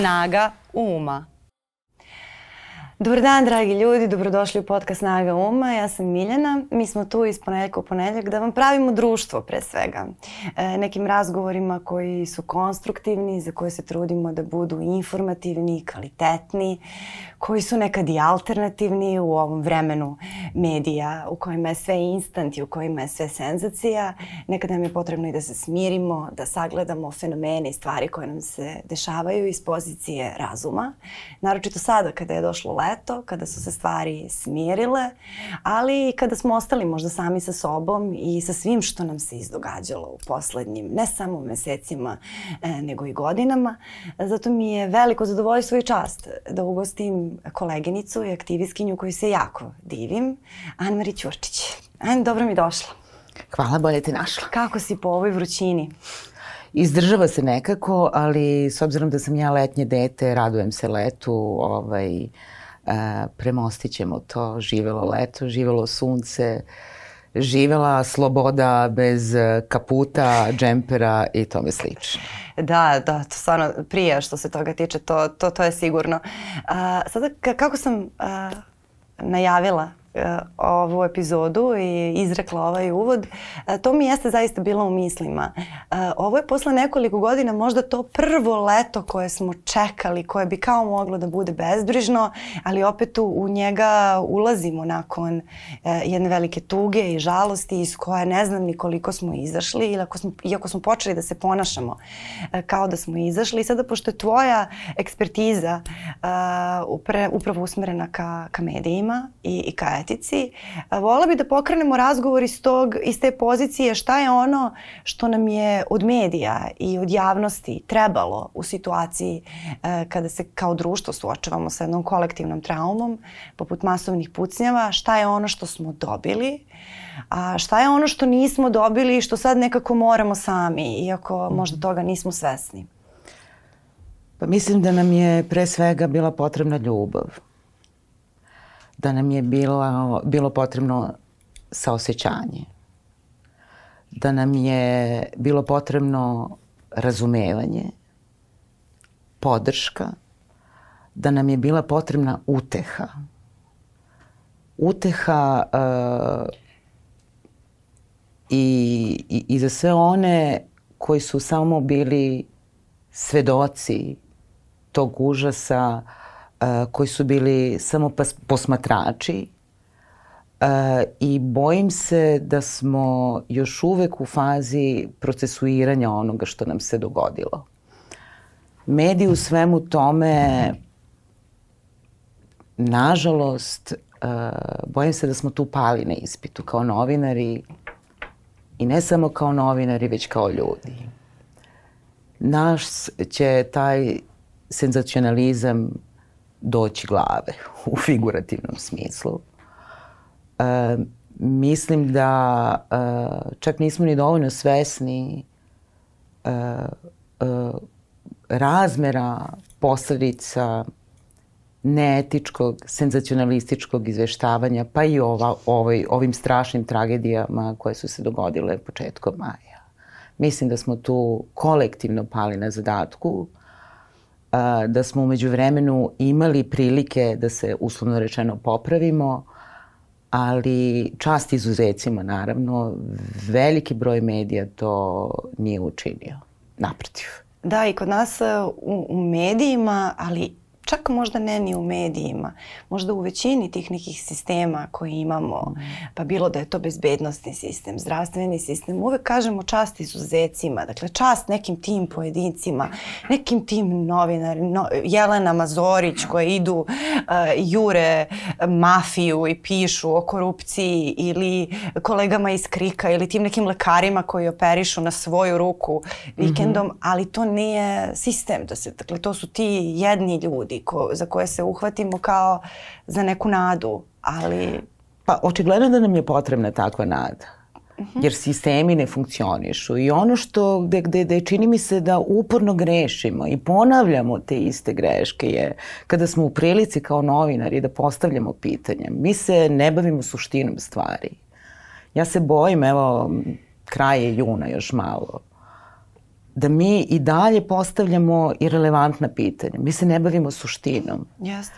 Snaga uma. Dobar dan, dragi ljudi, dobrodošli u podcast Snaga Uma. Ja sam Miljana. Mi smo tu iz ponedjeljka u ponedjeljak da vam pravimo društvo pre svega. E, nekim razgovorima koji su konstruktivni, za koje se trudimo da budu informativni, kvalitetni, koji su nekad i alternativni u ovom vremenu medija u kojima je sve instant i u kojima je sve senzacija. Nekad nam je potrebno i da se smirimo, da sagledamo fenomene i stvari koje nam se dešavaju iz pozicije razuma. Naročito sada kada je došlo leto, kada su se stvari smirile, ali i kada smo ostali možda sami sa sobom i sa svim što nam se izdogađalo u poslednjim, ne samo mesecima, e, nego i godinama. Zato mi je veliko zadovoljstvo i čast da ugostim koleginicu i aktivistkinju koju se jako divim, Anne-Marie Ćurčić. Anne, dobro mi došla. Hvala, bolje te našla. Kako si po ovoj vrućini? Izdržava se nekako, ali s obzirom da sam ja letnje dete, radujem se letu, ovaj, a, premostit ćemo to, živelo leto, živelo sunce, živela sloboda bez kaputa, džempera i tome slično. Da, da, to stvarno prije što se toga tiče, to, to, to je sigurno. A, sada, kako sam a, najavila E, ovu epizodu i izrekla ovaj uvod, e, to mi jeste zaista bilo u mislima. E, ovo je posle nekoliko godina možda to prvo leto koje smo čekali, koje bi kao moglo da bude bezbrižno, ali opet u njega ulazimo nakon jedne velike tuge i žalosti iz koje ne znam ni koliko smo izašli, ili ako smo, iako smo počeli da se ponašamo kao da smo izašli. I sada, pošto je tvoja ekspertiza upravo usmerena ka, ka medijima i, i ka etici. Vola bi da pokrenemo razgovor iz, tog, iz te pozicije šta je ono što nam je od medija i od javnosti trebalo u situaciji e, kada se kao društvo suočavamo sa jednom kolektivnom traumom poput masovnih pucnjava, šta je ono što smo dobili, a šta je ono što nismo dobili i što sad nekako moramo sami, iako možda mhm. toga nismo svesni. Pa mislim da nam je pre svega bila potrebna ljubav da nam je bilo, bilo potrebno saosećanje, da nam je bilo potrebno razumevanje, podrška, da nam je bila potrebna uteha. Uteha uh, i, i, i za sve one koji su samo bili svedoci tog užasa, uh, koji su bili samo posmatrači i bojim se da smo još uvek u fazi procesuiranja onoga što nam se dogodilo. Mediji u svemu tome, nažalost, bojim se da smo tu pali na ispitu kao novinari i ne samo kao novinari, već kao ljudi. Naš će taj senzacionalizam doći glave u figurativnom smislu. E, mislim da e, čak nismo ni dovoljno svesni e, e, razmera posledica neetičkog, senzacionalističkog izveštavanja, pa i ova, ovaj, ovim strašnim tragedijama koje su se dogodile početkom maja. Mislim da smo tu kolektivno pali na zadatku a, da smo umeđu vremenu imali prilike da se uslovno rečeno popravimo, ali čast izuzecima naravno, veliki broj medija to nije učinio. Naprotiv. Da, i kod nas u, u medijima, ali čak možda ne ni u medijima, možda u većini tih nekih sistema koje imamo, mm. pa bilo da je to bezbednostni sistem, zdravstveni sistem, uvek kažemo čast izuzecima, dakle čast nekim tim pojedincima, nekim tim novinarima, no, Jelena Mazorić koje idu uh, jure mafiju i pišu o korupciji ili kolegama iz Krika ili tim nekim lekarima koji operišu na svoju ruku vikendom, mm -hmm. ali to nije sistem, da se, dakle to su ti jedni ljudi ko, za koje se uhvatimo kao za neku nadu, ali... Pa očigledno da nam je potrebna takva nada mhm. jer sistemi ne funkcionišu i ono što gde, gde, gde čini mi se da uporno grešimo i ponavljamo te iste greške je kada smo u prilici kao novinari da postavljamo pitanje. Mi se ne bavimo suštinom stvari. Ja se bojim, evo, kraje juna još malo, da mi i dalje postavljamo irelevantna pitanja. Mi se ne bavimo suštinom. Jeste.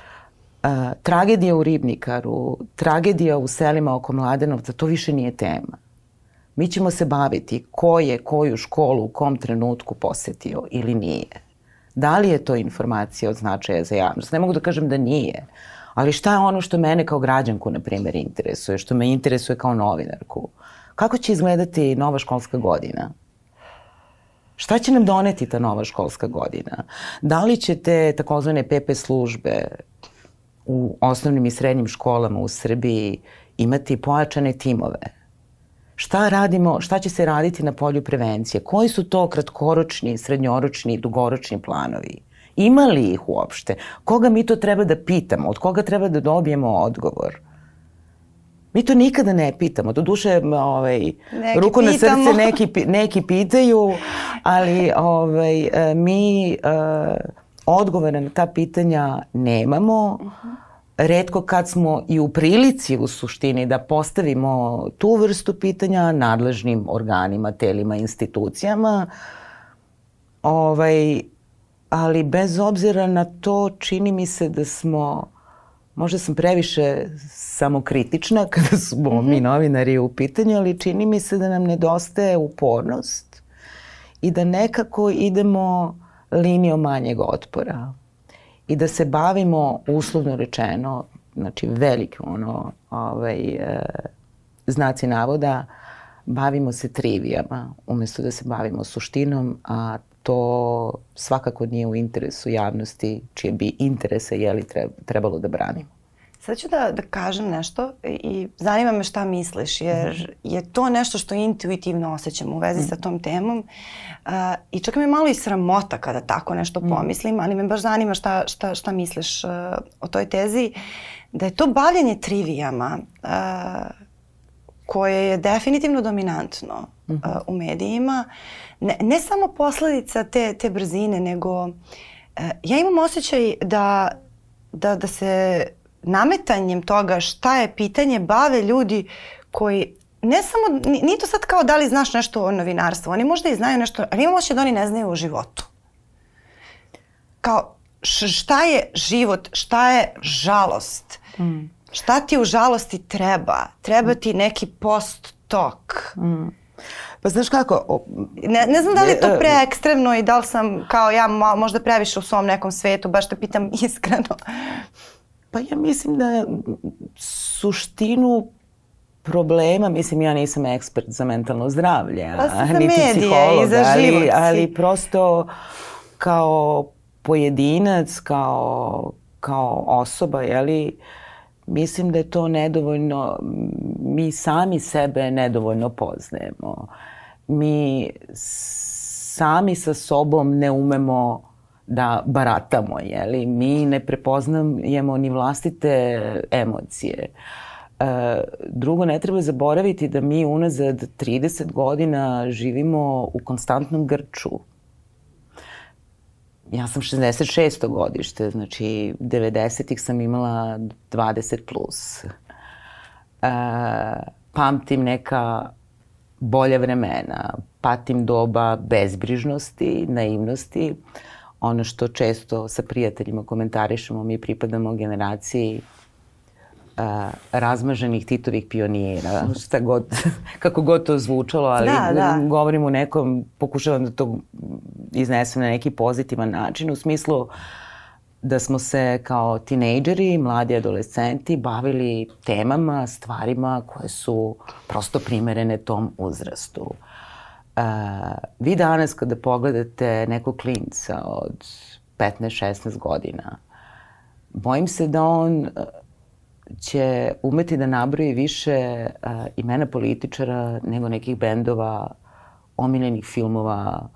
Uh, tragedija u Ribnikaru, tragedija u selima oko Mladenovca, to više nije tema. Mi ćemo se baviti ko je koju školu u kom trenutku posetio ili nije. Da li je to informacija od značaja za javnost? Ne mogu da kažem da nije. Ali šta je ono što mene kao građanku, na primjer, interesuje, što me interesuje kao novinarku? Kako će izgledati nova školska godina? Šta će nam doneti ta nova školska godina? Da li će te takozvane PP službe u osnovnim i srednjim školama u Srbiji imati pojačane timove? Šta radimo, šta će se raditi na polju prevencije? Koji su to kratkoročni, srednjoročni, dugoročni planovi? Ima li ih uopšte? Koga mi to treba da pitamo? Od koga treba da dobijemo odgovor? Mi to nikada ne pitamo. Do duše, ovaj, neki ruku pitamo. na srce neki, neki pitaju, ali ovaj, mi uh, odgovore na ta pitanja nemamo. Uh -huh redko kad smo i u prilici u suštini da postavimo tu vrstu pitanja nadležnim organima, telima, institucijama, ovaj, ali bez obzira na to čini mi se da smo, možda sam previše samokritična kada smo mm -hmm. mi novinari u pitanju, ali čini mi se da nam nedostaje upornost i da nekako idemo linijom manjeg otpora i da se bavimo uslovno rečeno, znači veliki ono, ovaj, e, znaci navoda, bavimo se trivijama umesto da se bavimo suštinom, a to svakako nije u interesu javnosti čije bi interese jeli trebalo da branimo. Sad ću da, da kažem nešto i zanima me šta misliš, jer je to nešto što intuitivno osjećam u vezi sa tom temom uh, i čak me malo i sramota kada tako nešto mm. pomislim, ali me baš zanima šta, šta, šta misliš uh, o toj tezi, da je to bavljanje trivijama uh, koje je definitivno dominantno uh, u medijima, ne, ne samo posledica te, te brzine, nego uh, ja imam osjećaj da, da, da se nametanjem toga šta je pitanje bave ljudi koji ne samo, nije to sad kao da li znaš nešto o novinarstvu, oni možda i znaju nešto, ali imamo da oni ne znaju o životu. Kao šta je život, šta je žalost, mm. Šta ti u žalosti treba, treba ti neki post tok. Mm. Pa znaš kako? O, ne, ne znam da li je to e, preekstremno i da li sam kao ja možda previše u svom nekom svetu, baš te pitam iskreno. Pa ja mislim da suštinu problema, mislim ja nisam ekspert za mentalno zdravlje, pa a, niti psiholog, i za ali, ali prosto kao pojedinac, kao, kao osoba, jeli, mislim da je to nedovoljno, mi sami sebe nedovoljno poznajemo. Mi sami sa sobom ne umemo da baratamo, jeli? Mi ne prepoznajemo ni vlastite emocije. E, drugo, ne treba zaboraviti da mi unazad 30 godina živimo u konstantnom grču. Ja sam 66. godište, znači 90-ih sam imala 20 plus. E, pamtim neka bolja vremena, patim doba bezbrižnosti, naivnosti. Ono što često sa prijateljima komentarišemo, mi pripadamo generaciji a, razmaženih Titovih pionira, šta god, kako god to zvučalo, ali da, da. govorim u nekom, pokušavam da to iznesem na neki pozitivan način, u smislu da smo se kao tinejdžeri, mladi adolescenti bavili temama, stvarima koje su prosto primerene tom uzrastu. Uh, vi danas kada pogledate nekog klinca od 15-16 godina, bojim se da on će umeti da nabroji više uh, imena političara nego nekih bendova, omiljenih filmova,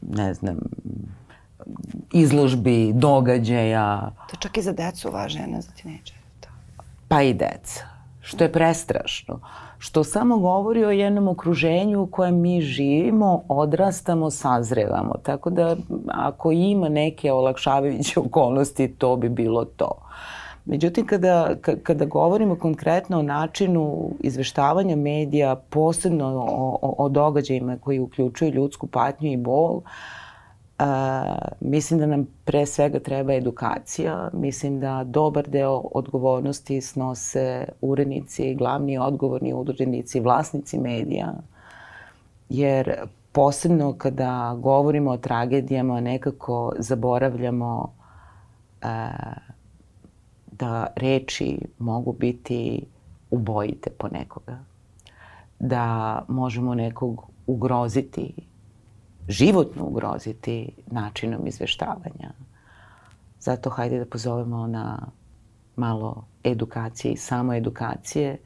ne znam, izložbi, događaja. To čak i za decu važno, a ne za tineđere. Pa i deca, što je prestrašno. Uh, što samo govori o jednom okruženju u kojem mi živimo, odrastamo, sazrevamo. Tako da ako ima neke olakšavajuće okolnosti, to bi bilo to. Međutim, kada, kada govorimo konkretno o načinu izveštavanja medija, posebno o, o, o događajima koji uključuju ljudsku patnju i bol, a, mislim da nam pre svega treba edukacija. Mislim da dobar deo odgovornosti snose urednici, glavni odgovorni urednici, vlasnici medija. Jer posebno kada govorimo o tragedijama nekako zaboravljamo a, da reči mogu biti ubojite po nekoga. Da možemo nekog ugroziti, životno ugroziti načinom izveštavanja. Zato hajde da pozovemo na malo edukacije i samo edukacije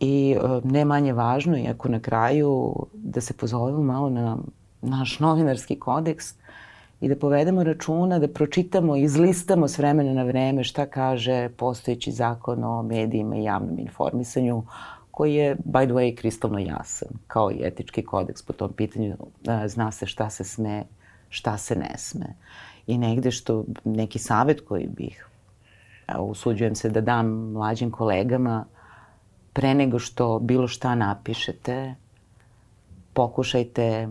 i e, ne manje važno, iako na kraju da se pozovemo malo na naš novinarski kodeks, i da povedemo računa, da pročitamo, izlistamo s vremena na vreme šta kaže postojeći zakon o medijima i javnom informisanju, koji je, by the way, kristalno jasan, kao i etički kodeks po tom pitanju. Zna se šta se sme, šta se ne sme. I negde što, neki savet koji bih, usuđujem se da dam mlađim kolegama, pre nego što bilo šta napišete, pokušajte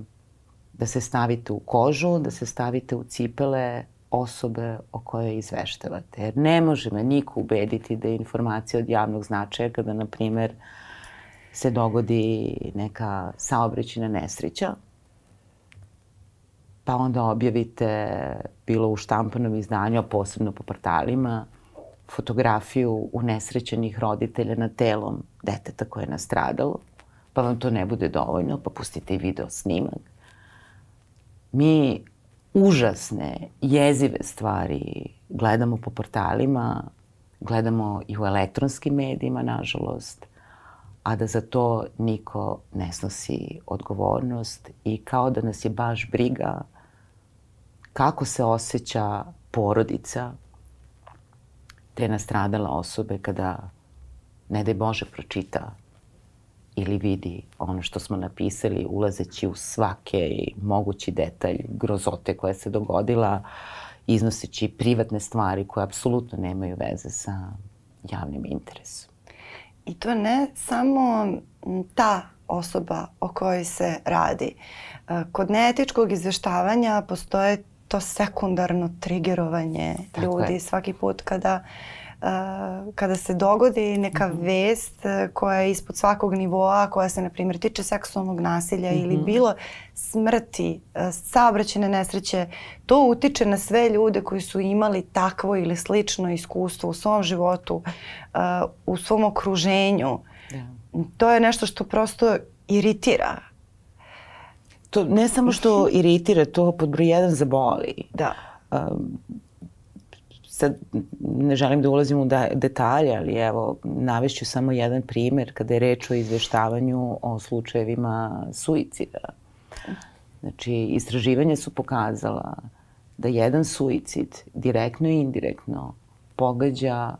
da se stavite u kožu, da se stavite u cipele osobe o kojoj izveštavate. Jer ne može me niko ubediti da je informacija od javnog značaja kada, na primer, se dogodi neka saobraćina nesreća, pa onda objavite bilo u štampanom izdanju, a posebno po portalima, fotografiju unesrećenih roditelja na telom deteta koje je nastradalo, pa vam to ne bude dovoljno, pa pustite i video snimak mi užasne, jezive stvari gledamo po portalima, gledamo i u elektronskim medijima, nažalost, a da za to niko ne snosi odgovornost i kao da nas je baš briga kako se osjeća porodica te nastradala osobe kada, ne daj Bože, pročita ili vidi ono što smo napisali ulazeći u svake mogući detalj grozote koja se dogodila, iznoseći privatne stvari koje apsolutno nemaju veze sa javnim interesom. I to ne samo ta osoba o kojoj se radi. Kod neetičkog izveštavanja postoje to sekundarno trigerovanje Tako ljudi je. svaki put kada uh, kada se dogodi neka mm -hmm. vest koja je ispod svakog nivoa, koja se, na primjer, tiče seksualnog nasilja mm -hmm. ili mhm. bilo smrti, saobraćene nesreće, to utiče na sve ljude koji su imali takvo ili slično iskustvo u svom životu, u svom okruženju. Yeah. Da. To je nešto što prosto iritira. To ne samo što iritira, to pod broj jedan zaboli. Da. Um, sad ne želim da ulazim u da, detalje, ali evo, navešću samo jedan primer kada je reč o izveštavanju o slučajevima suicida. Znači, istraživanja su pokazala da jedan suicid direktno i indirektno pogađa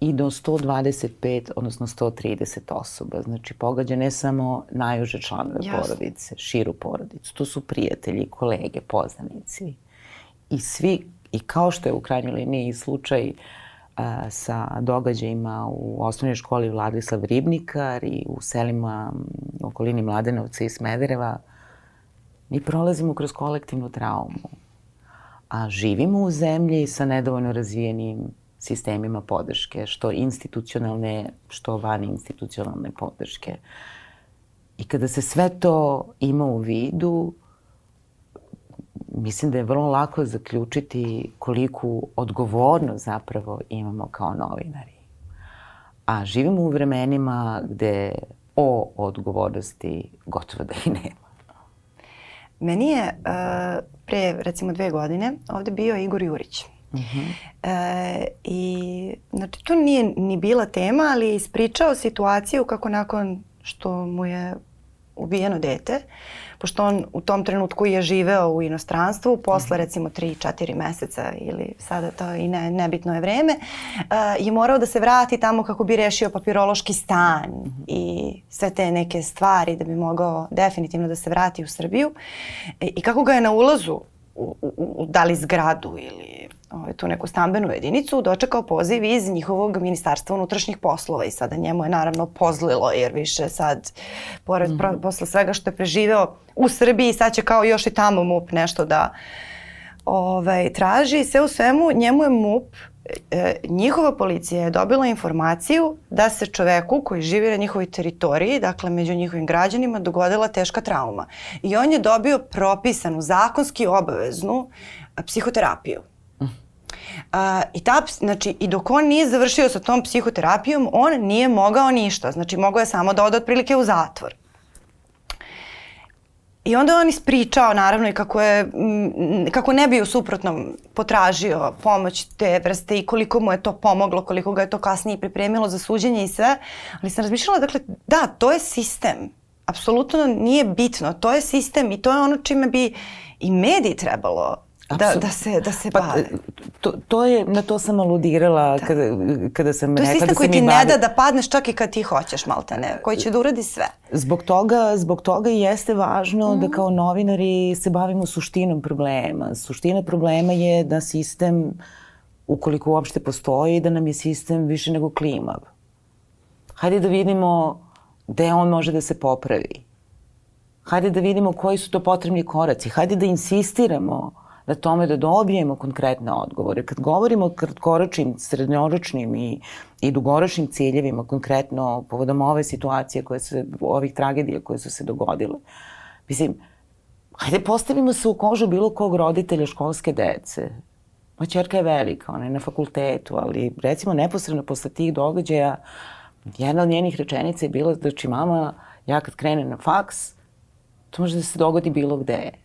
i do 125, odnosno 130 osoba. Znači, pogađa ne samo najuže članove Jasne. porodice, širu porodicu. To su prijatelji, kolege, poznanici. I svi I kao što je u krajnjoj liniji slučaj a, sa događajima u osnovnoj školi Vladislav Ribnikar i u selima u okolini Mladenovca i Smedereva, mi prolazimo kroz kolektivnu traumu. A živimo u zemlji sa nedovoljno razvijenim sistemima podrške, što institucionalne, što van institucionalne podrške. I kada se sve to ima u vidu, mislim da je vrlo lako zaključiti koliku odgovornost zapravo imamo kao novinari. A živimo u vremenima gde o odgovornosti gotovo da i nema. Meni je uh, pre recimo dve godine ovde bio Igor Jurić. Uh mhm. -huh. e, I znači to nije ni bila tema, ali je ispričao situaciju kako nakon što mu je ubijeno dete, pošto on u tom trenutku je živeo u inostranstvu, posle mhm. recimo 3-4 meseca ili sada to i ne, nebitno je vreme, uh, je morao da se vrati tamo kako bi rešio papirološki stan mm -hmm. i sve te neke stvari da bi mogao definitivno da se vrati u Srbiju. E, I kako ga je na ulazu u, u, u da li zgradu ili ovaj, tu neku stambenu jedinicu, dočekao poziv iz njihovog ministarstva unutrašnjih poslova i sada njemu je naravno pozlilo jer više sad, pored, mm -hmm. posle svega što je preživeo u Srbiji, sad će kao još i tamo MUP nešto da ovaj, traži. Sve u svemu, njemu je MUP e, njihova policija je dobila informaciju da se čoveku koji živi na njihovoj teritoriji, dakle među njihovim građanima, dogodila teška trauma. I on je dobio propisanu, zakonski obaveznu psihoterapiju. A, I ta, znači, i dok on nije završio sa tom psihoterapijom, on nije mogao ništa. Znači, mogao je samo da ode otprilike u zatvor. I onda on ispričao naravno i kako je kako ne bi u suprotnom potražio pomoć te vrste i koliko mu je to pomoglo, koliko ga je to kasnije pripremilo za suđenje i sve. Ali sam razmišljala, dakle, da, to je sistem. Apsolutno nije bitno. To je sistem i to je ono čime bi i mediji trebalo da, da se, da se pa, bave. To, to je, na to sam aludirala da. kada, kada sam rekla da se mi To je sistem koji ti ne da da padneš čak i kad ti hoćeš, maltene, koji će da uradi sve. Zbog toga, zbog toga jeste važno mm. da mhm. kao novinari se bavimo suštinom problema. Suština problema je da sistem, ukoliko uopšte postoji, da nam je sistem više nego klimav. Hajde da vidimo gde on može da se popravi. Hajde da vidimo koji su to potrebni koraci. Hajde da insistiramo na tome da dobijemo konkretne odgovore. Kad govorimo o kratkoročnim, srednjoročnim i, i dugoročnim ciljevima, konkretno povodom ove situacije, koje se, ovih tragedija koje su se dogodile, mislim, hajde postavimo se u kožu bilo kog roditelja školske dece. Moja čerka je velika, ona je na fakultetu, ali recimo neposredno posle tih događaja, jedna od njenih rečenica je bila da će mama, ja kad krenem na faks, to može da se dogodi bilo gde.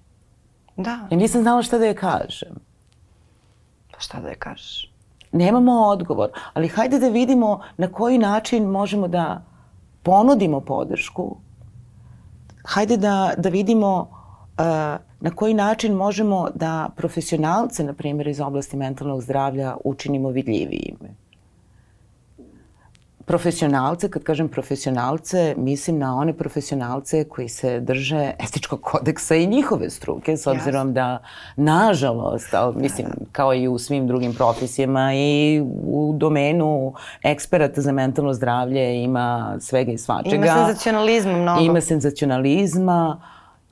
Da. I nisam znala šta da je kažem. Pa šta da je kažeš? Nemamo odgovor, ali hajde da vidimo na koji način možemo da ponudimo podršku. Hajde da, da vidimo uh, na koji način možemo da profesionalce, na primjer, iz oblasti mentalnog zdravlja učinimo vidljivijim profesionalce, kad kažem profesionalce, mislim na one profesionalce koji se drže etičkog kodeksa i njihove struke, s obzirom da, nažalost, ali, mislim, kao i u svim drugim profesijama i u domenu eksperata za mentalno zdravlje ima svega i svačega. Ima senzacionalizma mnogo. Ima senzacionalizma,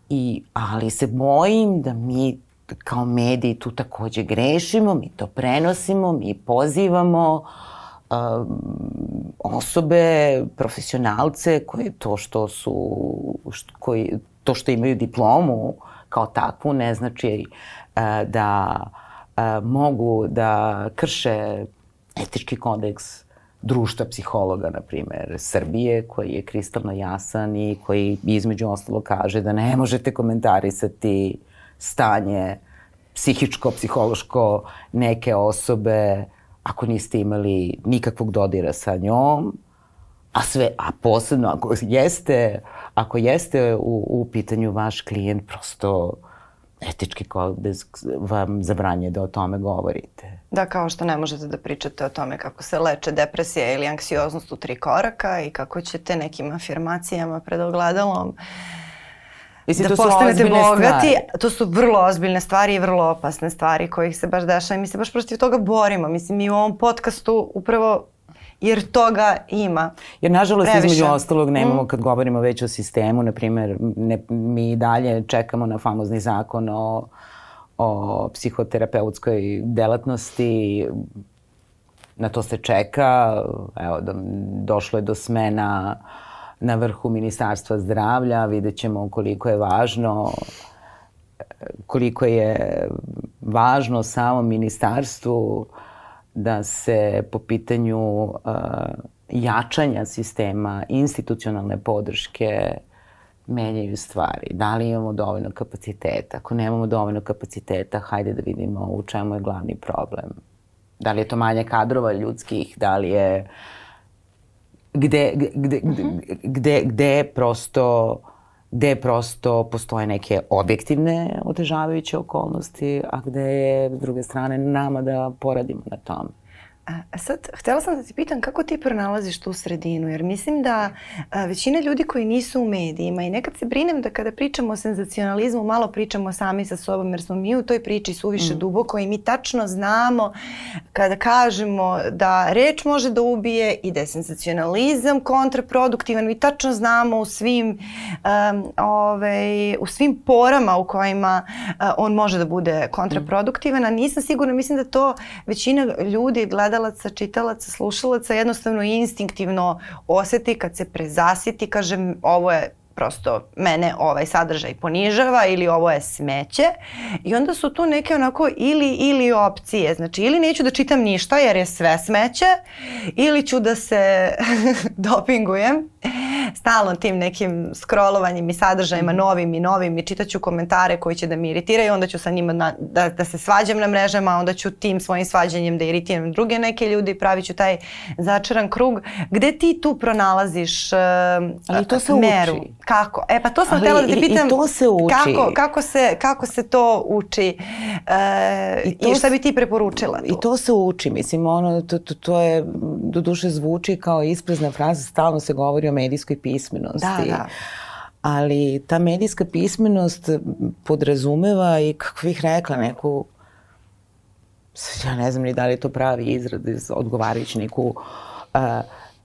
i, ali se bojim da mi kao mediji tu takođe grešimo, mi to prenosimo, mi pozivamo, uh, osobe, profesionalce koje to što su, što, koji, to što imaju diplomu kao takvu ne znači uh, da uh, mogu da krše etički kodeks društva psihologa, na primer, Srbije, koji je kristalno jasan i koji između ostalo kaže da ne možete komentarisati stanje psihičko, psihološko neke osobe ako niste imali nikakvog dodira sa njom, a sve, a posebno ako jeste, ako jeste u, u pitanju vaš klijent, prosto etički kodeks vam zabranje da o tome govorite. Da, kao što ne možete da pričate o tome kako se leče depresija ili anksioznost u tri koraka i kako ćete nekim afirmacijama pred ogledalom uh, Mislim, da postanete bogati, stvari. to su vrlo ozbiljne stvari i vrlo opasne stvari kojih se baš dešava i mi se baš protiv toga borimo. Mislim, mi u ovom podcastu upravo jer toga ima. Jer nažalost previše. između ostalog nemamo mm. kad govorimo već o sistemu, na primjer ne, mi dalje čekamo na famozni zakon o, o psihoterapeutskoj delatnosti, na to se čeka, evo, do, došlo je do smena uh, na vrhu Ministarstva zdravlja, vidjet ćemo koliko je važno koliko je važno samom ministarstvu da se po pitanju uh, jačanja sistema institucionalne podrške menjaju stvari. Da li imamo dovoljno kapaciteta? Ako nemamo dovoljno kapaciteta, hajde da vidimo u čemu je glavni problem. Da li je to manje kadrova ljudskih, da li je uh, gde, gde, gde, gde, gde prosto gde prosto postoje neke objektivne otežavajuće okolnosti, a gde je s druge strane nama da poradimo na tome. A sad, htela sam da ti pitam kako ti pronalaziš tu sredinu, jer mislim da a, većina ljudi koji nisu u medijima i nekad se brinem da kada pričamo o senzacionalizmu malo pričamo sami sa sobom jer smo mi u toj priči suviše mm. duboko i mi tačno znamo kada kažemo da reč može da ubije i da je senzacionalizam kontraproduktivan, mi tačno znamo u svim um, ovaj, u svim porama u kojima uh, on može da bude kontraproduktivan, a nisam sigurna, mislim da to većina ljudi gleda gledalaca, čitalaca, slušalaca jednostavno instinktivno oseti kad se prezasiti, kažem ovo je prosto mene ovaj sadržaj ponižava ili ovo je smeće i onda su tu neke onako ili ili opcije. Znači ili neću da čitam ništa jer je sve smeće ili ću da se dopingujem stalno tim nekim scrollovanjem i sadržajima mhm. novim i novim i čitaću komentare koji će da mi iritiraju, onda ću sa njima na, da, da se svađam na mrežama, onda ću tim svojim svađanjem da iritiram druge neke ljudi i pravit ću taj začaran krug. Gde ti tu pronalaziš uh, Ali to se meru? Uči. Kako? E pa to sam htjela da te pitam. I to se uči. Kako, kako, se, kako se to uči uh, i, to i šta bi ti preporučila tu? I to se uči. Mislim, ono, to, to, to je, do duše zvuči kao isprezna fraza, stalno se govori o medijskoj pismenosti. Da, da. Ali ta medijska pismenost podrazumeva i, kako bih rekla, neku ja ne znam ni da li je to pravi izrad, odgovarajući neku uh,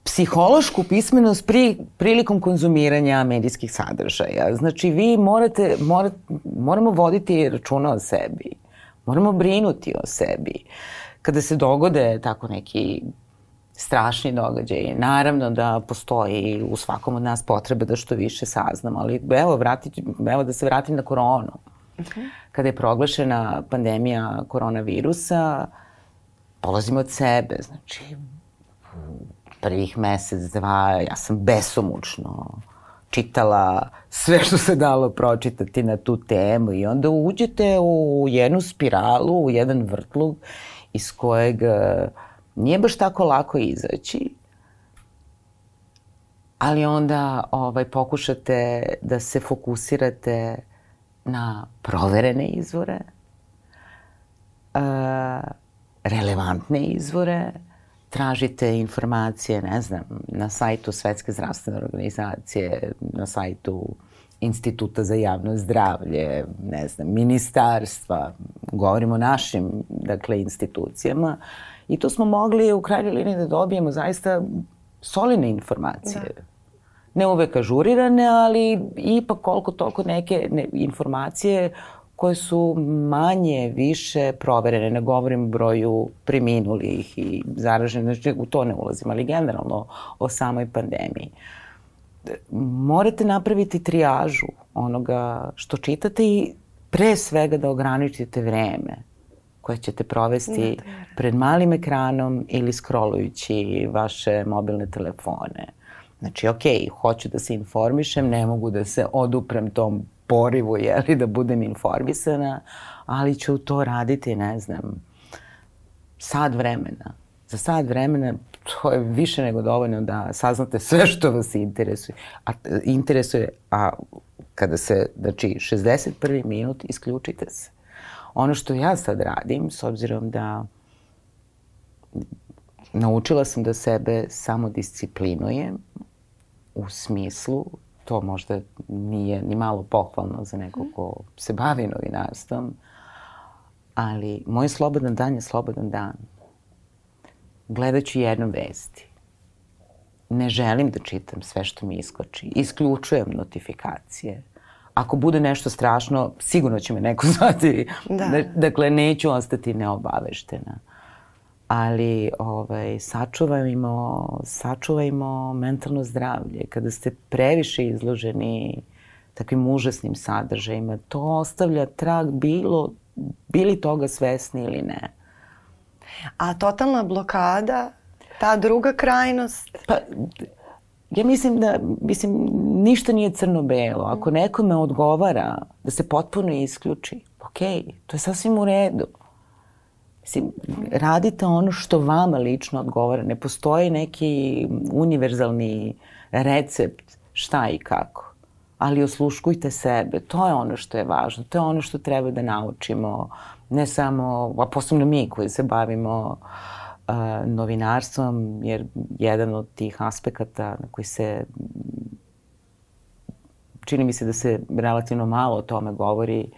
psihološku pismenost pri, prilikom konzumiranja medijskih sadržaja. Znači, vi morate, morate, moramo voditi računa o sebi. Moramo brinuti o sebi. Kada se dogode tako neki strašni događaji. Naravno da postoji u svakom od nas potrebe da što više saznamo, ali evo, vratit, evo da se vratim na koronu. Okay. Kada je proglašena pandemija koronavirusa, polazimo od sebe, znači prvih mesec, dva, ja sam besomučno čitala sve što se dalo pročitati na tu temu i onda uđete u jednu spiralu, u jedan vrtlug iz kojeg uh, Nije baš tako lako izaći, ali onda ovaj, pokušate da se fokusirate na proverene izvore, uh, relevantne izvore, tražite informacije, ne znam, na sajtu Svetske zdravstvene organizacije, na sajtu Instituta za javno zdravlje, ne znam, ministarstva, govorimo o našim, dakle, institucijama, uh, I tu smo mogli u krajnjoj liniji da dobijemo zaista solidne informacije. Da. Ne uvek ažurirane, ali ipak koliko toliko neke ne, informacije koje su manje, više proverene. Ne govorim o broju preminulih i zaraženih, znači u to ne ulazim, ali generalno o samoj pandemiji. Morate napraviti trijažu onoga što čitate i pre svega da ograničite vreme koje ćete provesti pred malim ekranom ili scrollujući vaše mobilne telefone. Znači, ok, hoću da se informišem, ne mogu da se oduprem tom porivu, jeli, da budem informisana, ali ću to raditi, ne znam, sad vremena. Za sad vremena to je više nego dovoljno da saznate sve što vas interesuje. A, interesuje, a kada se, znači, 61. minut, isključite se. Ono što ja sad radim, s obzirom da naučila sam da sebe samo disciplinujem u smislu, to možda nije ni malo pohvalno za nekog ko se bavi novinarstvom, ali moj slobodan dan je slobodan dan. Gledat ću jednom vesti. Ne želim da čitam sve što mi iskoči. Isključujem notifikacije ako bude nešto strašno, sigurno će me neko zvati. Da. Dakle, neću ostati neobaveštena. Ali ovaj, sačuvajmo, sačuvajmo mentalno zdravlje. Kada ste previše izloženi takvim užasnim sadržajima, to ostavlja trag bilo, bili toga svesni ili ne. A totalna blokada, ta druga krajnost? Pa, Ja mislim da, mislim, ništa nije crno-belo. Ako nekome odgovara da se potpuno isključi, ok, to je sasvim u redu. Mislim, radite ono što vama lično odgovara. Ne postoji neki univerzalni recept šta i kako. Ali osluškujte sebe. To je ono što je važno. To je ono što treba da naučimo. Ne samo, a posebno mi koji se bavimo a, novinarstvom, jer jedan od tih aspekata na koji se čini mi se da se relativno malo o tome govori,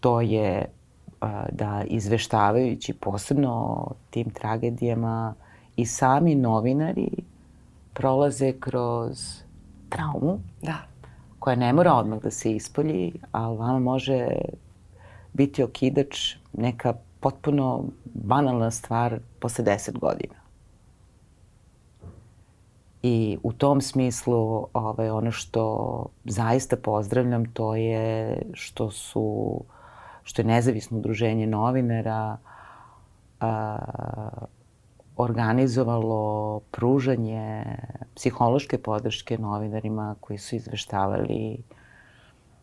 to je a, da izveštavajući posebno o tim tragedijama i sami novinari prolaze kroz traumu. Da. Koja ne mora odmah da se ispolji, ali vama može biti okidač neka potpuno banalna stvar posle deset godina. I u tom smislu ovaj, ono što zaista pozdravljam to je što su što je nezavisno udruženje novinara a, organizovalo pružanje psihološke podrške novinarima koji su izveštavali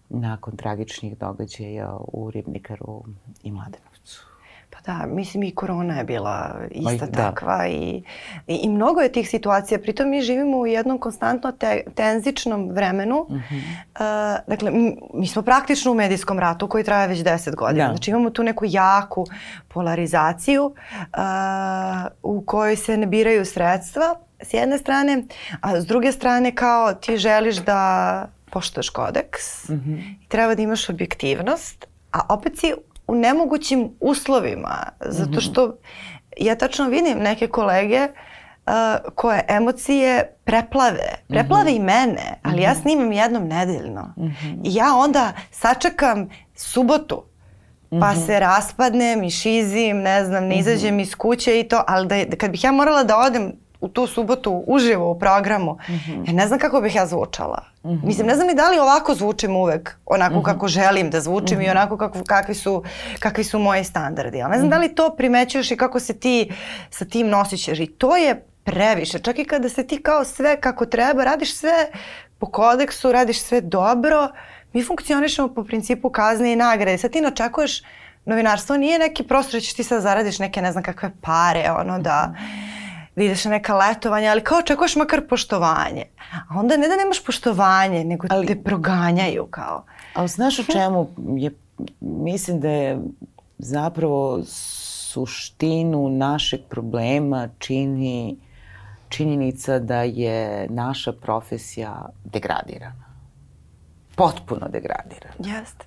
nakon tragičnih događaja u Ribnikaru i Mladenovcu. Pa da, mislim i korona je bila ista da. takva i, i, i mnogo je tih situacija. Pritom mi živimo u jednom konstantno te, tenzičnom vremenu. Mm -hmm. uh, dakle, mi, mi smo praktično u medijskom ratu koji traje već 10 godina. Da. Znači imamo tu neku jaku polarizaciju uh, u kojoj se ne biraju sredstva s jedne strane, a s druge strane kao ti želiš da poštoš kodeks mm -hmm. i treba da imaš objektivnost, a opet si u nemogućim uslovima, zato mhm. što ja tačno vidim neke kolege uh, koje emocije preplave. Preplave mm -hmm. i mene, ali mm -hmm. ja mhm. snimam jednom nedeljno. Mm -hmm. I ja onda sačekam subotu, pa mm -hmm. se raspadnem i šizim, ne znam, ne izađem mm -hmm. iz kuće i to, ali da, kad bih ja morala da odem u tu subotu uživo u programu, mm -hmm. ja ne znam kako bih ja zvučala. Mm -hmm. Mislim, ne znam ni da li ovako zvučim uvek onako mm -hmm. kako želim da zvučim mm -hmm. i onako kako, kakvi, su, kakvi su moji standardi. Ali ne znam mm -hmm. da li to primećuješ i kako se ti sa tim nosićeš. I to je previše. Čak i kada se ti kao sve kako treba, radiš sve po kodeksu, radiš sve dobro, mi funkcionišemo po principu kazne i nagrade. Sad ti očekuješ, novinarstvo nije neki prostor da ćeš ti sad zaradiš neke ne znam kakve pare, ono da... Mm -hmm da ideš na neka letovanja, ali kao očekuješ makar poštovanje. A onda ne da nemaš poštovanje, nego ali, te proganjaju kao. Ali znaš u čemu je, mislim da je zapravo suštinu našeg problema čini činjenica da je naša profesija degradirana. Potpuno degradirana. Jeste.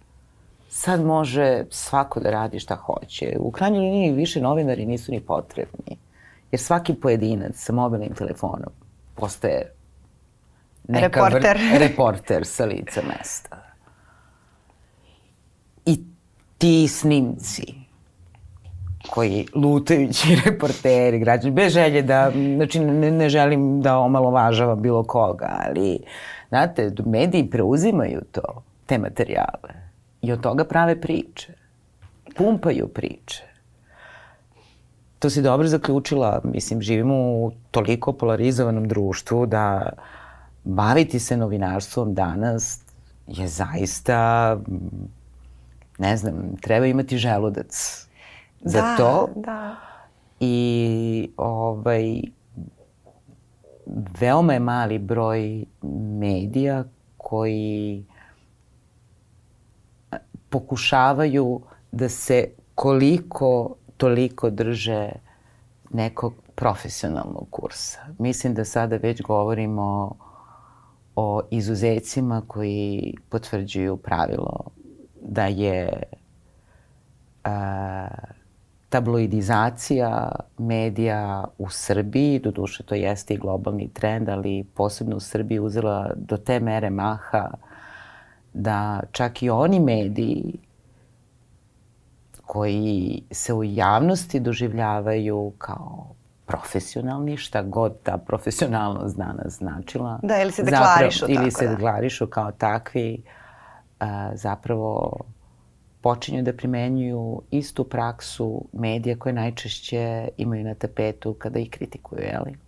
Sad može svako da radi šta hoće. U krajnjoj liniji više novinari nisu ni potrebni. Jer svaki pojedinac sa mobilnim telefonom postaje neka reporter. Vr, reporter sa lica mesta. I ti snimci koji lutajući reporteri, građani, bez želje da, znači ne, ne želim da omalovažava bilo koga, ali, znate, mediji preuzimaju to, te materijale i od toga prave priče. Pumpaju priče to si dobro zaključila. Mislim, živimo u toliko polarizovanom društvu da baviti se novinarstvom danas je zaista, ne znam, treba imati želudac za da, to. Da. I ovaj, veoma je mali broj medija koji pokušavaju da se koliko toliko drže nekog profesionalnog kursa. Mislim da sada već govorimo o izuzecima koji potvrđuju pravilo da je a, tabloidizacija medija u Srbiji, do duše to jeste i globalni trend, ali posebno u Srbiji uzela do te mere maha da čak i oni mediji koji se u javnosti doživljavaju kao profesionalni, šta god ta profesionalnost danas značila. Da, ili se deklarišu zapravo, Ili se da. deklarišu kao takvi, a, zapravo počinju da primenjuju istu praksu medija koje najčešće imaju na tapetu kada ih kritikuju, jeli?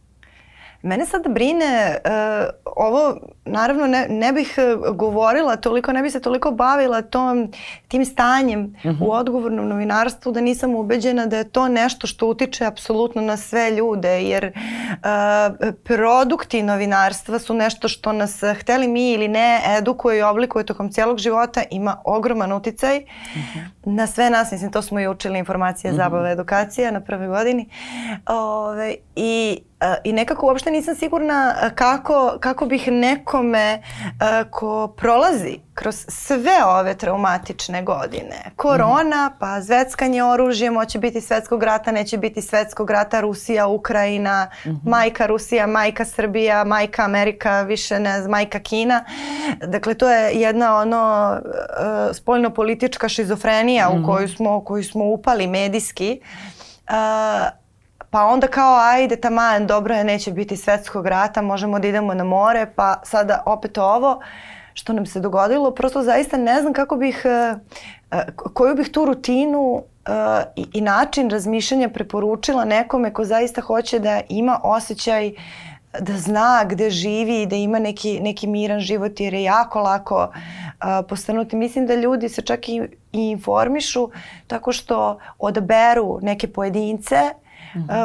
Mene sad brine, uh, ovo naravno ne, ne bih e, govorila toliko, ne bih se toliko bavila tom, tim stanjem uh -huh. u mhm. odgovornom novinarstvu da nisam ubeđena da je to nešto što utiče apsolutno na sve ljude jer uh, produkti novinarstva su nešto što nas hteli mi ili ne edukuje i oblikuje tokom cijelog života ima ogroman uticaj uh mhm. -huh. na sve nas, mislim to smo i učili informacije, uh mhm. -huh. zabava, edukacija na prvoj godini Ove, i I nekako uopšte nisam sigurna kako, kako bih nekome ko prolazi kroz sve ove traumatične godine. Korona, mm. pa zveckanje oružje, moće biti svetskog rata, neće biti svetskog rata, Rusija, Ukrajina, mm -hmm. majka Rusija, majka Srbija, majka Amerika, više ne znam, majka Kina. Dakle, to je jedna ono uh, spoljno-politička šizofrenija mm -hmm. u koju smo, koju smo upali medijski. Uh, Pa onda kao ajde taman dobro je neće biti svetskog rata, možemo da idemo na more, pa sada opet ovo što nam se dogodilo, prosto zaista ne znam kako bih, e, e, koju bih tu rutinu e, i, način razmišljanja preporučila nekome ko zaista hoće da ima osjećaj da zna gde živi i da ima neki, neki miran život jer je jako lako postanuti. Mislim da ljudi se čak i, informišu tako što odaberu neke pojedince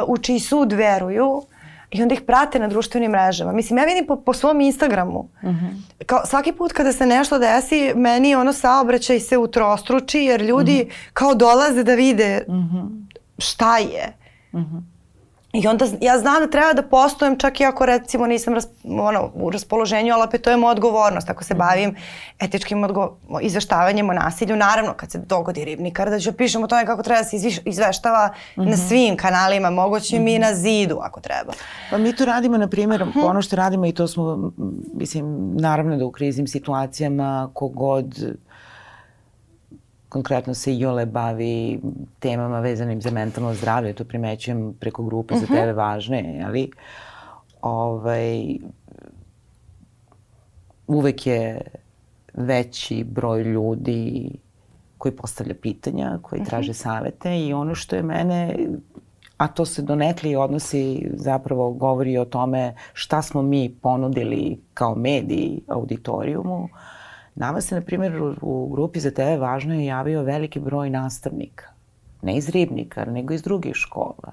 u čiji sud veruju i onda ih prate na društvenim mrežama. Mislim, ja vidim po, po svom Instagramu. Uh mhm. -huh. Kao, svaki put kada se nešto desi, meni ono saobraćaj se utrostruči jer ljudi uh mhm. -huh. kao dolaze da vide uh mhm. -huh. šta je. Uh -huh. I onda ja znam da treba da postojem čak i ako recimo nisam ras, ono, u raspoloženju, ali opet to je moja odgovornost. Ako se bavim etičkim odgo izveštavanjem o nasilju, naravno kad se dogodi ribnikar, da ću pišem o tome kako treba da se izviš, izveštava mm -hmm. na svim kanalima, moguće mm -hmm. mi na zidu ako treba. Pa mi to radimo, na primjer, mm -hmm. ono što radimo i to smo, mislim, naravno da u kriznim situacijama kogod konkretno se Jole bavi temama vezanim za mentalno zdravlje, to primećujem preko grupe uh -huh. za mhm. tebe važne, ali ovaj, uvek je veći broj ljudi koji postavlja pitanja, koji uh mhm. -huh. traže savete i ono što je mene a to se donekli odnosi, zapravo govori o tome šta smo mi ponudili kao mediji auditorijumu, uh, Nama se, na primjer, u, u grupi za tebe važno je javio veliki broj nastavnika. Ne iz Ribnika, nego iz drugih škola.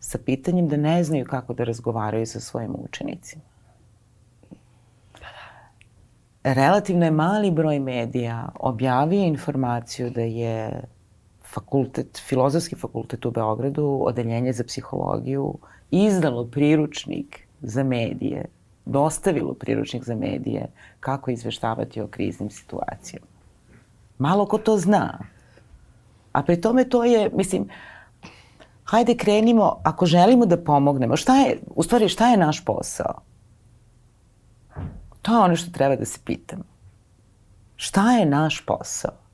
Sa pitanjem da ne znaju kako da razgovaraju sa svojim učenicima. Relativno je mali broj medija objavio informaciju da je fakultet, filozofski fakultet u Beogradu, odeljenje za psihologiju, izdalo priručnik za medije dostavilo priručnik za medije kako izveštavati o kriznim situacijama. Malo ko to zna. A pri tome to je, mislim, hajde krenimo, ako želimo da pomognemo, šta je, u stvari šta je naš posao? To je ono što treba da se pitamo. Šta je naš posao?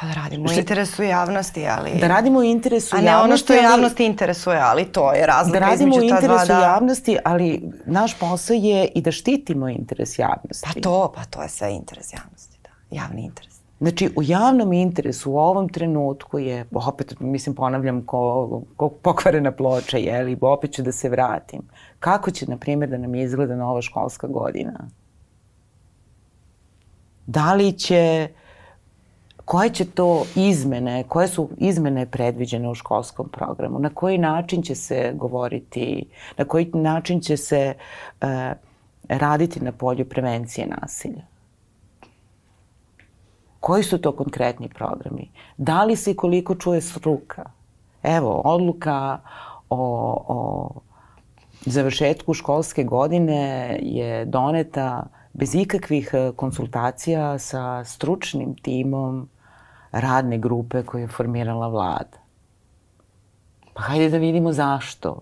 Pa da radimo u interesu javnosti, ali... Da radimo u interesu javnosti, A ne ono što ali... javnost interesuje, ali to je razlika da između ta dva. Da radimo u interesu javnosti, ali naš posao je i da štitimo interes javnosti. Pa to, pa to je sve interes javnosti, da. Javni interes. Znači, u javnom interesu u ovom trenutku je, opet, mislim, ponavljam, ko, ko pokvarena ploča, jeli, opet ću da se vratim. Kako će, na primjer, da nam izgleda nova školska godina? Da li će koje će to izmene, koje su izmene predviđene u školskom programu, na koji način će se govoriti, na koji način će se uh, raditi na polju prevencije nasilja. Koji su to konkretni programi? Da li se i koliko čuje struka? Evo, odluka o, o završetku školske godine je doneta bez ikakvih e, konsultacija sa stručnim timom radne grupe koju je formirala vlada. Pa hajde da vidimo zašto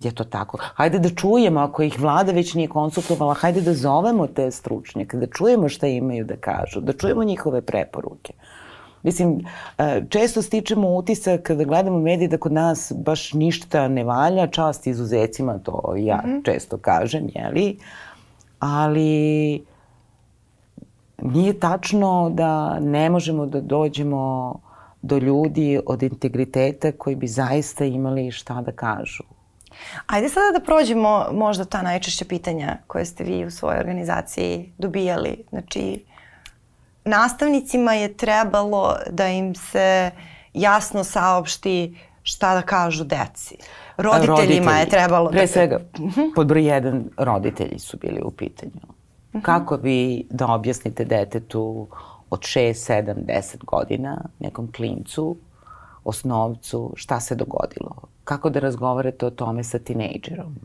je to tako. Hajde da čujemo, ako ih vlada već nije konsultovala, hajde da zovemo te stručnjake, da čujemo šta imaju da kažu, da čujemo njihove preporuke. Mislim, e, često stičemo utisak kada gledamo medije da kod nas baš ništa ne valja, čast izuzecima, to ja mm -hmm. često kažem, jeli? Ali Nije tačno da ne možemo da dođemo do ljudi od integriteta koji bi zaista imali šta da kažu. Ajde sada da prođemo možda ta najčešća pitanja koje ste vi u svojoj organizaciji dobijali. Znači, nastavnicima je trebalo da im se jasno saopšti šta da kažu deci. Roditeljima roditelji, je trebalo pre da... Svega, pod broj jedan, roditelji su bili u pitanju. Mhm. -huh. Kako vi da objasnite detetu od 6, 7, 10 godina, nekom klincu, osnovcu, šta se dogodilo? Kako da razgovarate o tome sa tinejdžerom?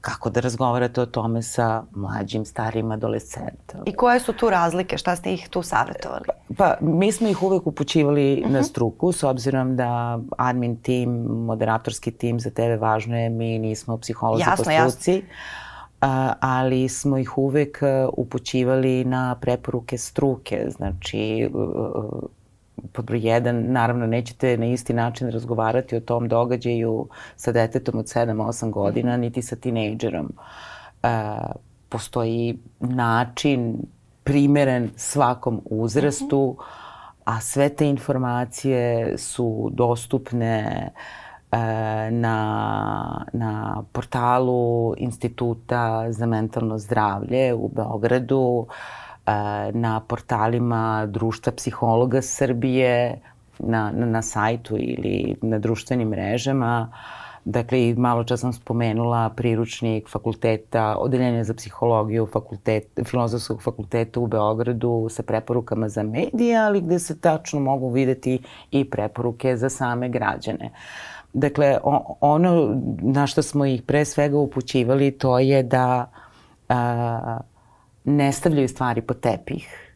Kako da razgovarate o tome sa mlađim, starim adolescentom? I koje su tu razlike? Šta ste ih tu savjetovali? Pa, mi smo ih uvek upućivali uh -huh. na mhm. struku, s obzirom da admin tim, moderatorski tim za tebe važno je, mi nismo psiholozi jasno, po struci. Jasno ali smo ih uvek upućivali na preporuke struke. Znači, pod broj jedan, naravno nećete na isti način razgovarati o tom događaju sa detetom od 7-8 godina, mhm. niti sa tinejdžerom. E, postoji način primeren svakom uzrastu, a sve te informacije su dostupne e, na, na portalu Instituta za mentalno zdravlje u Beogradu. E, na portalima Društva psihologa Srbije, na, na, na sajtu ili na društvenim mrežama. Dakle, malo čas sam spomenula priručnik fakulteta, odeljenja za psihologiju fakultet, filozofskog fakulteta u Beogradu sa preporukama za medije, ali gde se tačno mogu videti i preporuke za same građane. Dakle, ono na što smo ih pre svega upućivali to je da a, ne stavljaju stvari po tepih,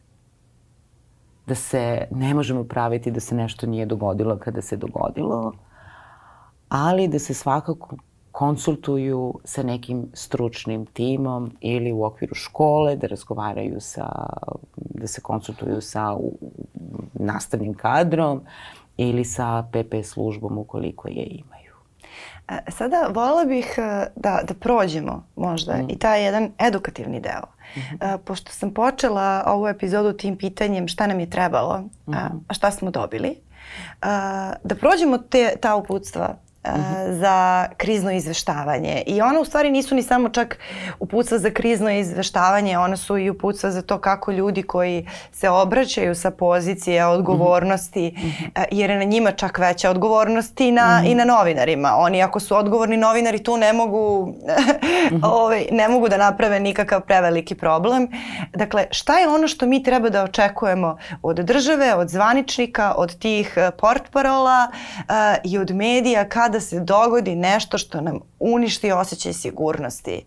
da se ne možemo praviti da se nešto nije dogodilo kada se dogodilo, ali da se svakako konsultuju sa nekim stručnim timom ili u okviru škole, da razgovaraju sa, da se konsultuju sa nastavnim kadrom ili sa PP službom ukoliko je imaju. E, sada volila bih e, da, da prođemo možda mm. i taj jedan edukativni deo. Mm -hmm. Pošto sam počela ovu epizodu tim pitanjem šta nam je trebalo, mm -hmm. a šta smo dobili, da prođemo te, ta uputstva -hmm. za krizno izveštavanje. I ona u stvari nisu ni samo čak uputstva za krizno izveštavanje, ona su i uputstva za to kako ljudi koji se obraćaju sa pozicije odgovornosti, mm -hmm. jer je na njima čak veća odgovornost i na, mm -hmm. i na novinarima. Oni ako su odgovorni novinari tu ne mogu, ovaj, ne mogu da naprave nikakav preveliki problem. Dakle, šta je ono što mi treba da očekujemo od države, od zvaničnika, od tih eh, portparola uh, i od medija kada da se dogodi nešto što nam uništi osjećaj sigurnosti.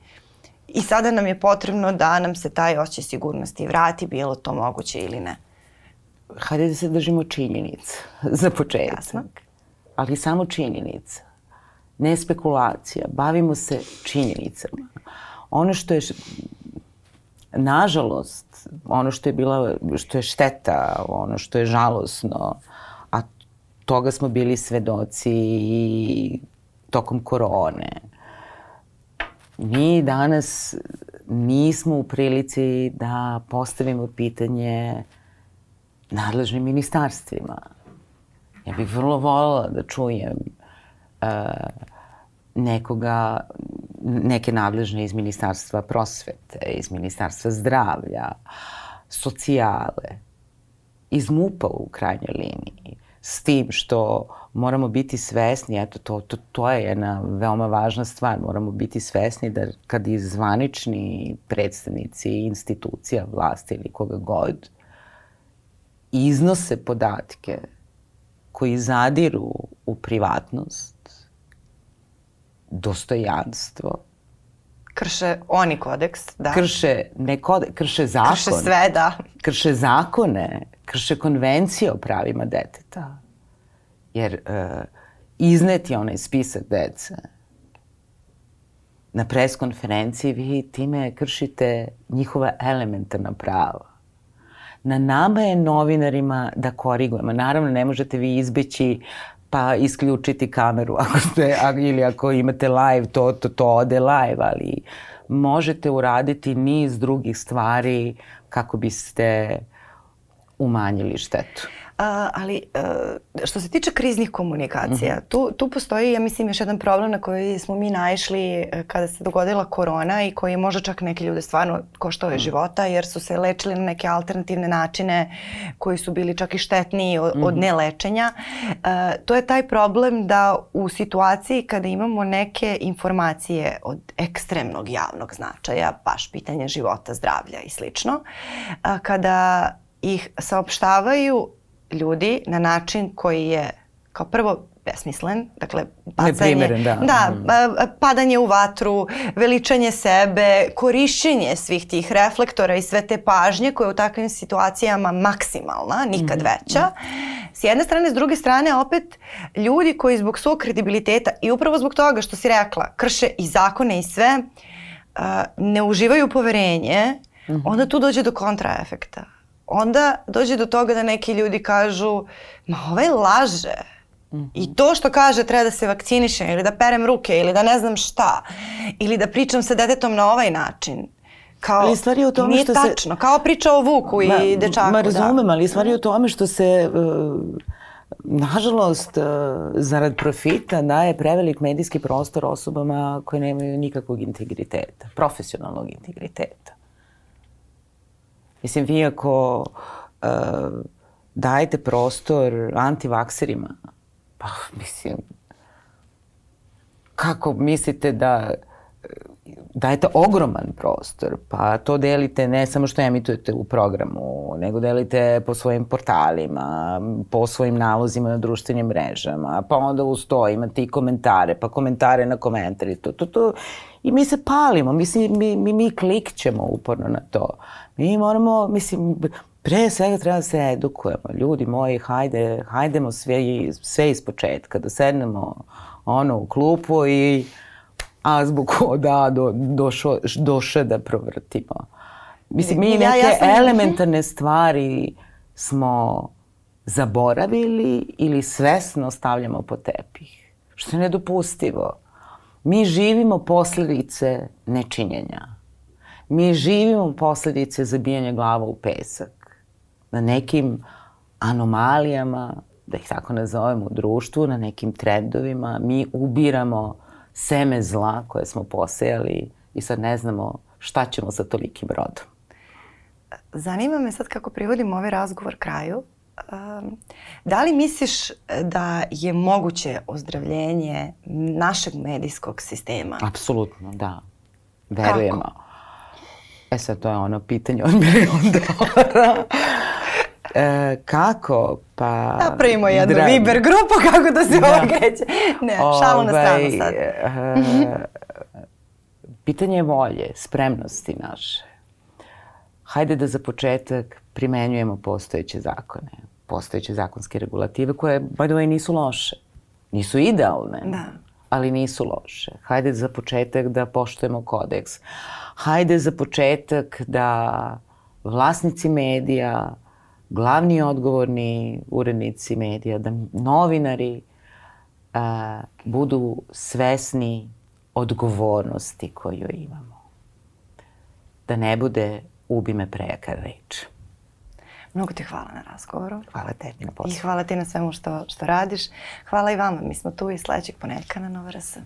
I sada nam je potrebno da nam se taj osjećaj sigurnosti vrati, bilo to moguće ili ne. Hajde da se držimo činjenica za početak. Jasno. Ali samo činjenica. Ne spekulacija. Bavimo se činjenicama. Ono što je, nažalost, ono što je bila, što je šteta, ono što je žalosno, toga smo bili svedoci i tokom korone. Mi danas nismo u prilici da postavimo pitanje nadležnim ministarstvima. Ja bih vrlo voljela da čujem uh, nekoga, neke nadležne iz Ministarstva prosvete, iz Ministarstva zdravlja, socijale, iz MUPA u krajnjoj liniji, s tim što moramo biti svesni, eto to, to, to je jedna veoma važna stvar, moramo biti svesni da kad i zvanični predstavnici institucija, vlasti ili koga god iznose podatke koji zadiru u privatnost, dostojanstvo, krše oni kodeks, da. Krše, ne kode, krše zakon. Krše sve, da. Krše zakone, krše konvencije o pravima deteta. Jer uh, izneti onaj spisak dece na preskonferenciji, vi time kršite njihova elementarna prava. Na nama je novinarima da korigujemo. Naravno, ne možete vi izbeći pa isključiti kameru ako ste, ili ako imate live, to, to, to ode live, ali možete uraditi niz drugih stvari kako biste umanjili štetu. Ali uh, što se tiče kriznih komunikacija, mm -hmm. tu, tu postoji, ja mislim, još jedan problem na koji smo mi naišli e, kada se dogodila korona i koji može čak neke ljude stvarno koštao je mm -hmm. života jer su se lečili na neke alternativne načine koji su bili čak i štetniji od, mm -hmm. od nelečenja. Uh, to je taj problem da u situaciji kada imamo neke informacije od ekstremnog javnog značaja, baš pitanje života, zdravlja i slično, uh, kada ih saopštavaju ljudi na način koji je kao prvo besmislen, dakle bacanje, da. da, mm. padanje u vatru, veličanje sebe, korišćenje svih tih reflektora i sve te pažnje koje je u takvim situacijama maksimalna, nikad mm. veća. S jedne strane, s druge strane opet ljudi koji zbog svog kredibiliteta i upravo zbog toga što si rekla, krše i zakone i sve, ne uživaju poverenje, onda tu dođe do kontraefekta onda dođe do toga da neki ljudi kažu ma ovaj laže. Mm -hmm. I to što kaže treba da se vakcinišem ili da perem ruke ili da ne znam šta ili da pričam sa detetom na ovaj način. Kao, ali stvari je u tome nije što tačno, se... kao priča o Vuku ma, i dečaku. Ma da. razumem, da. ali stvari je u tome što se... Uh, nažalost, uh, zarad profita daje prevelik medijski prostor osobama koje nemaju nikakvog integriteta, profesionalnog integriteta. Mislim, vi ako uh, dajete prostor antivakserima, pa mislim, kako mislite da dajete ogroman prostor, pa to delite ne samo što emitujete u programu, nego delite po svojim portalima, po svojim nalozima na društvenim mrežama, pa onda uz to imate i komentare, pa komentare na komentari, to, to, to. I mi se palimo, mislim, mi, mi, mi klikćemo uporno na to. Mi moramo, mislim, pre svega treba da se edukujemo. Ljudi moji, hajde, hajdemo sve, sve iz početka, da sednemo ono u klupu i azbuku da do, došo, doše da provrtimo. Mislim, mi neke ja, ja sam... elementarne stvari smo zaboravili ili svesno stavljamo po tepih. Što je nedopustivo. Mi živimo posledice nečinjenja. Mi živimo posledice zabijanja glava u pesak. Na nekim anomalijama, da ih tako nazovemo u društvu, na nekim trendovima, mi ubiramo seme zla koje smo posejali i sad ne znamo šta ćemo sa tolikim rodom. Zanima me sad kako privodimo ovaj razgovor kraju. Um, da li misliš da je moguće ozdravljenje našeg medijskog sistema? Apsolutno, da. Verujemo. Kako? E sad, to je ono pitanje od milion dolara. E, kako? Pa... Napravimo jednu drag... Viber grupu kako da se da. ovo kreće. Ne, šalu na stranu sad. E, pitanje je volje, spremnosti naše. Hajde da za početak primenjujemo postojeće zakone, postojeće zakonske regulative koje, by the way, nisu loše. Nisu idealne, da. ali nisu loše. Hajde za početak da poštujemo kodeks. Hajde za početak da vlasnici medija, glavni odgovorni urednici medija, da novinari a, budu svesni odgovornosti koju imamo. Da ne bude ubi me prejaka reč. Mnogo ti hvala na razgovoru. Hvala tebi na poslu. I hvala ti na svemu što, što radiš. Hvala i vama. Mi smo tu i sledećeg ponedjeljka na Nova RS.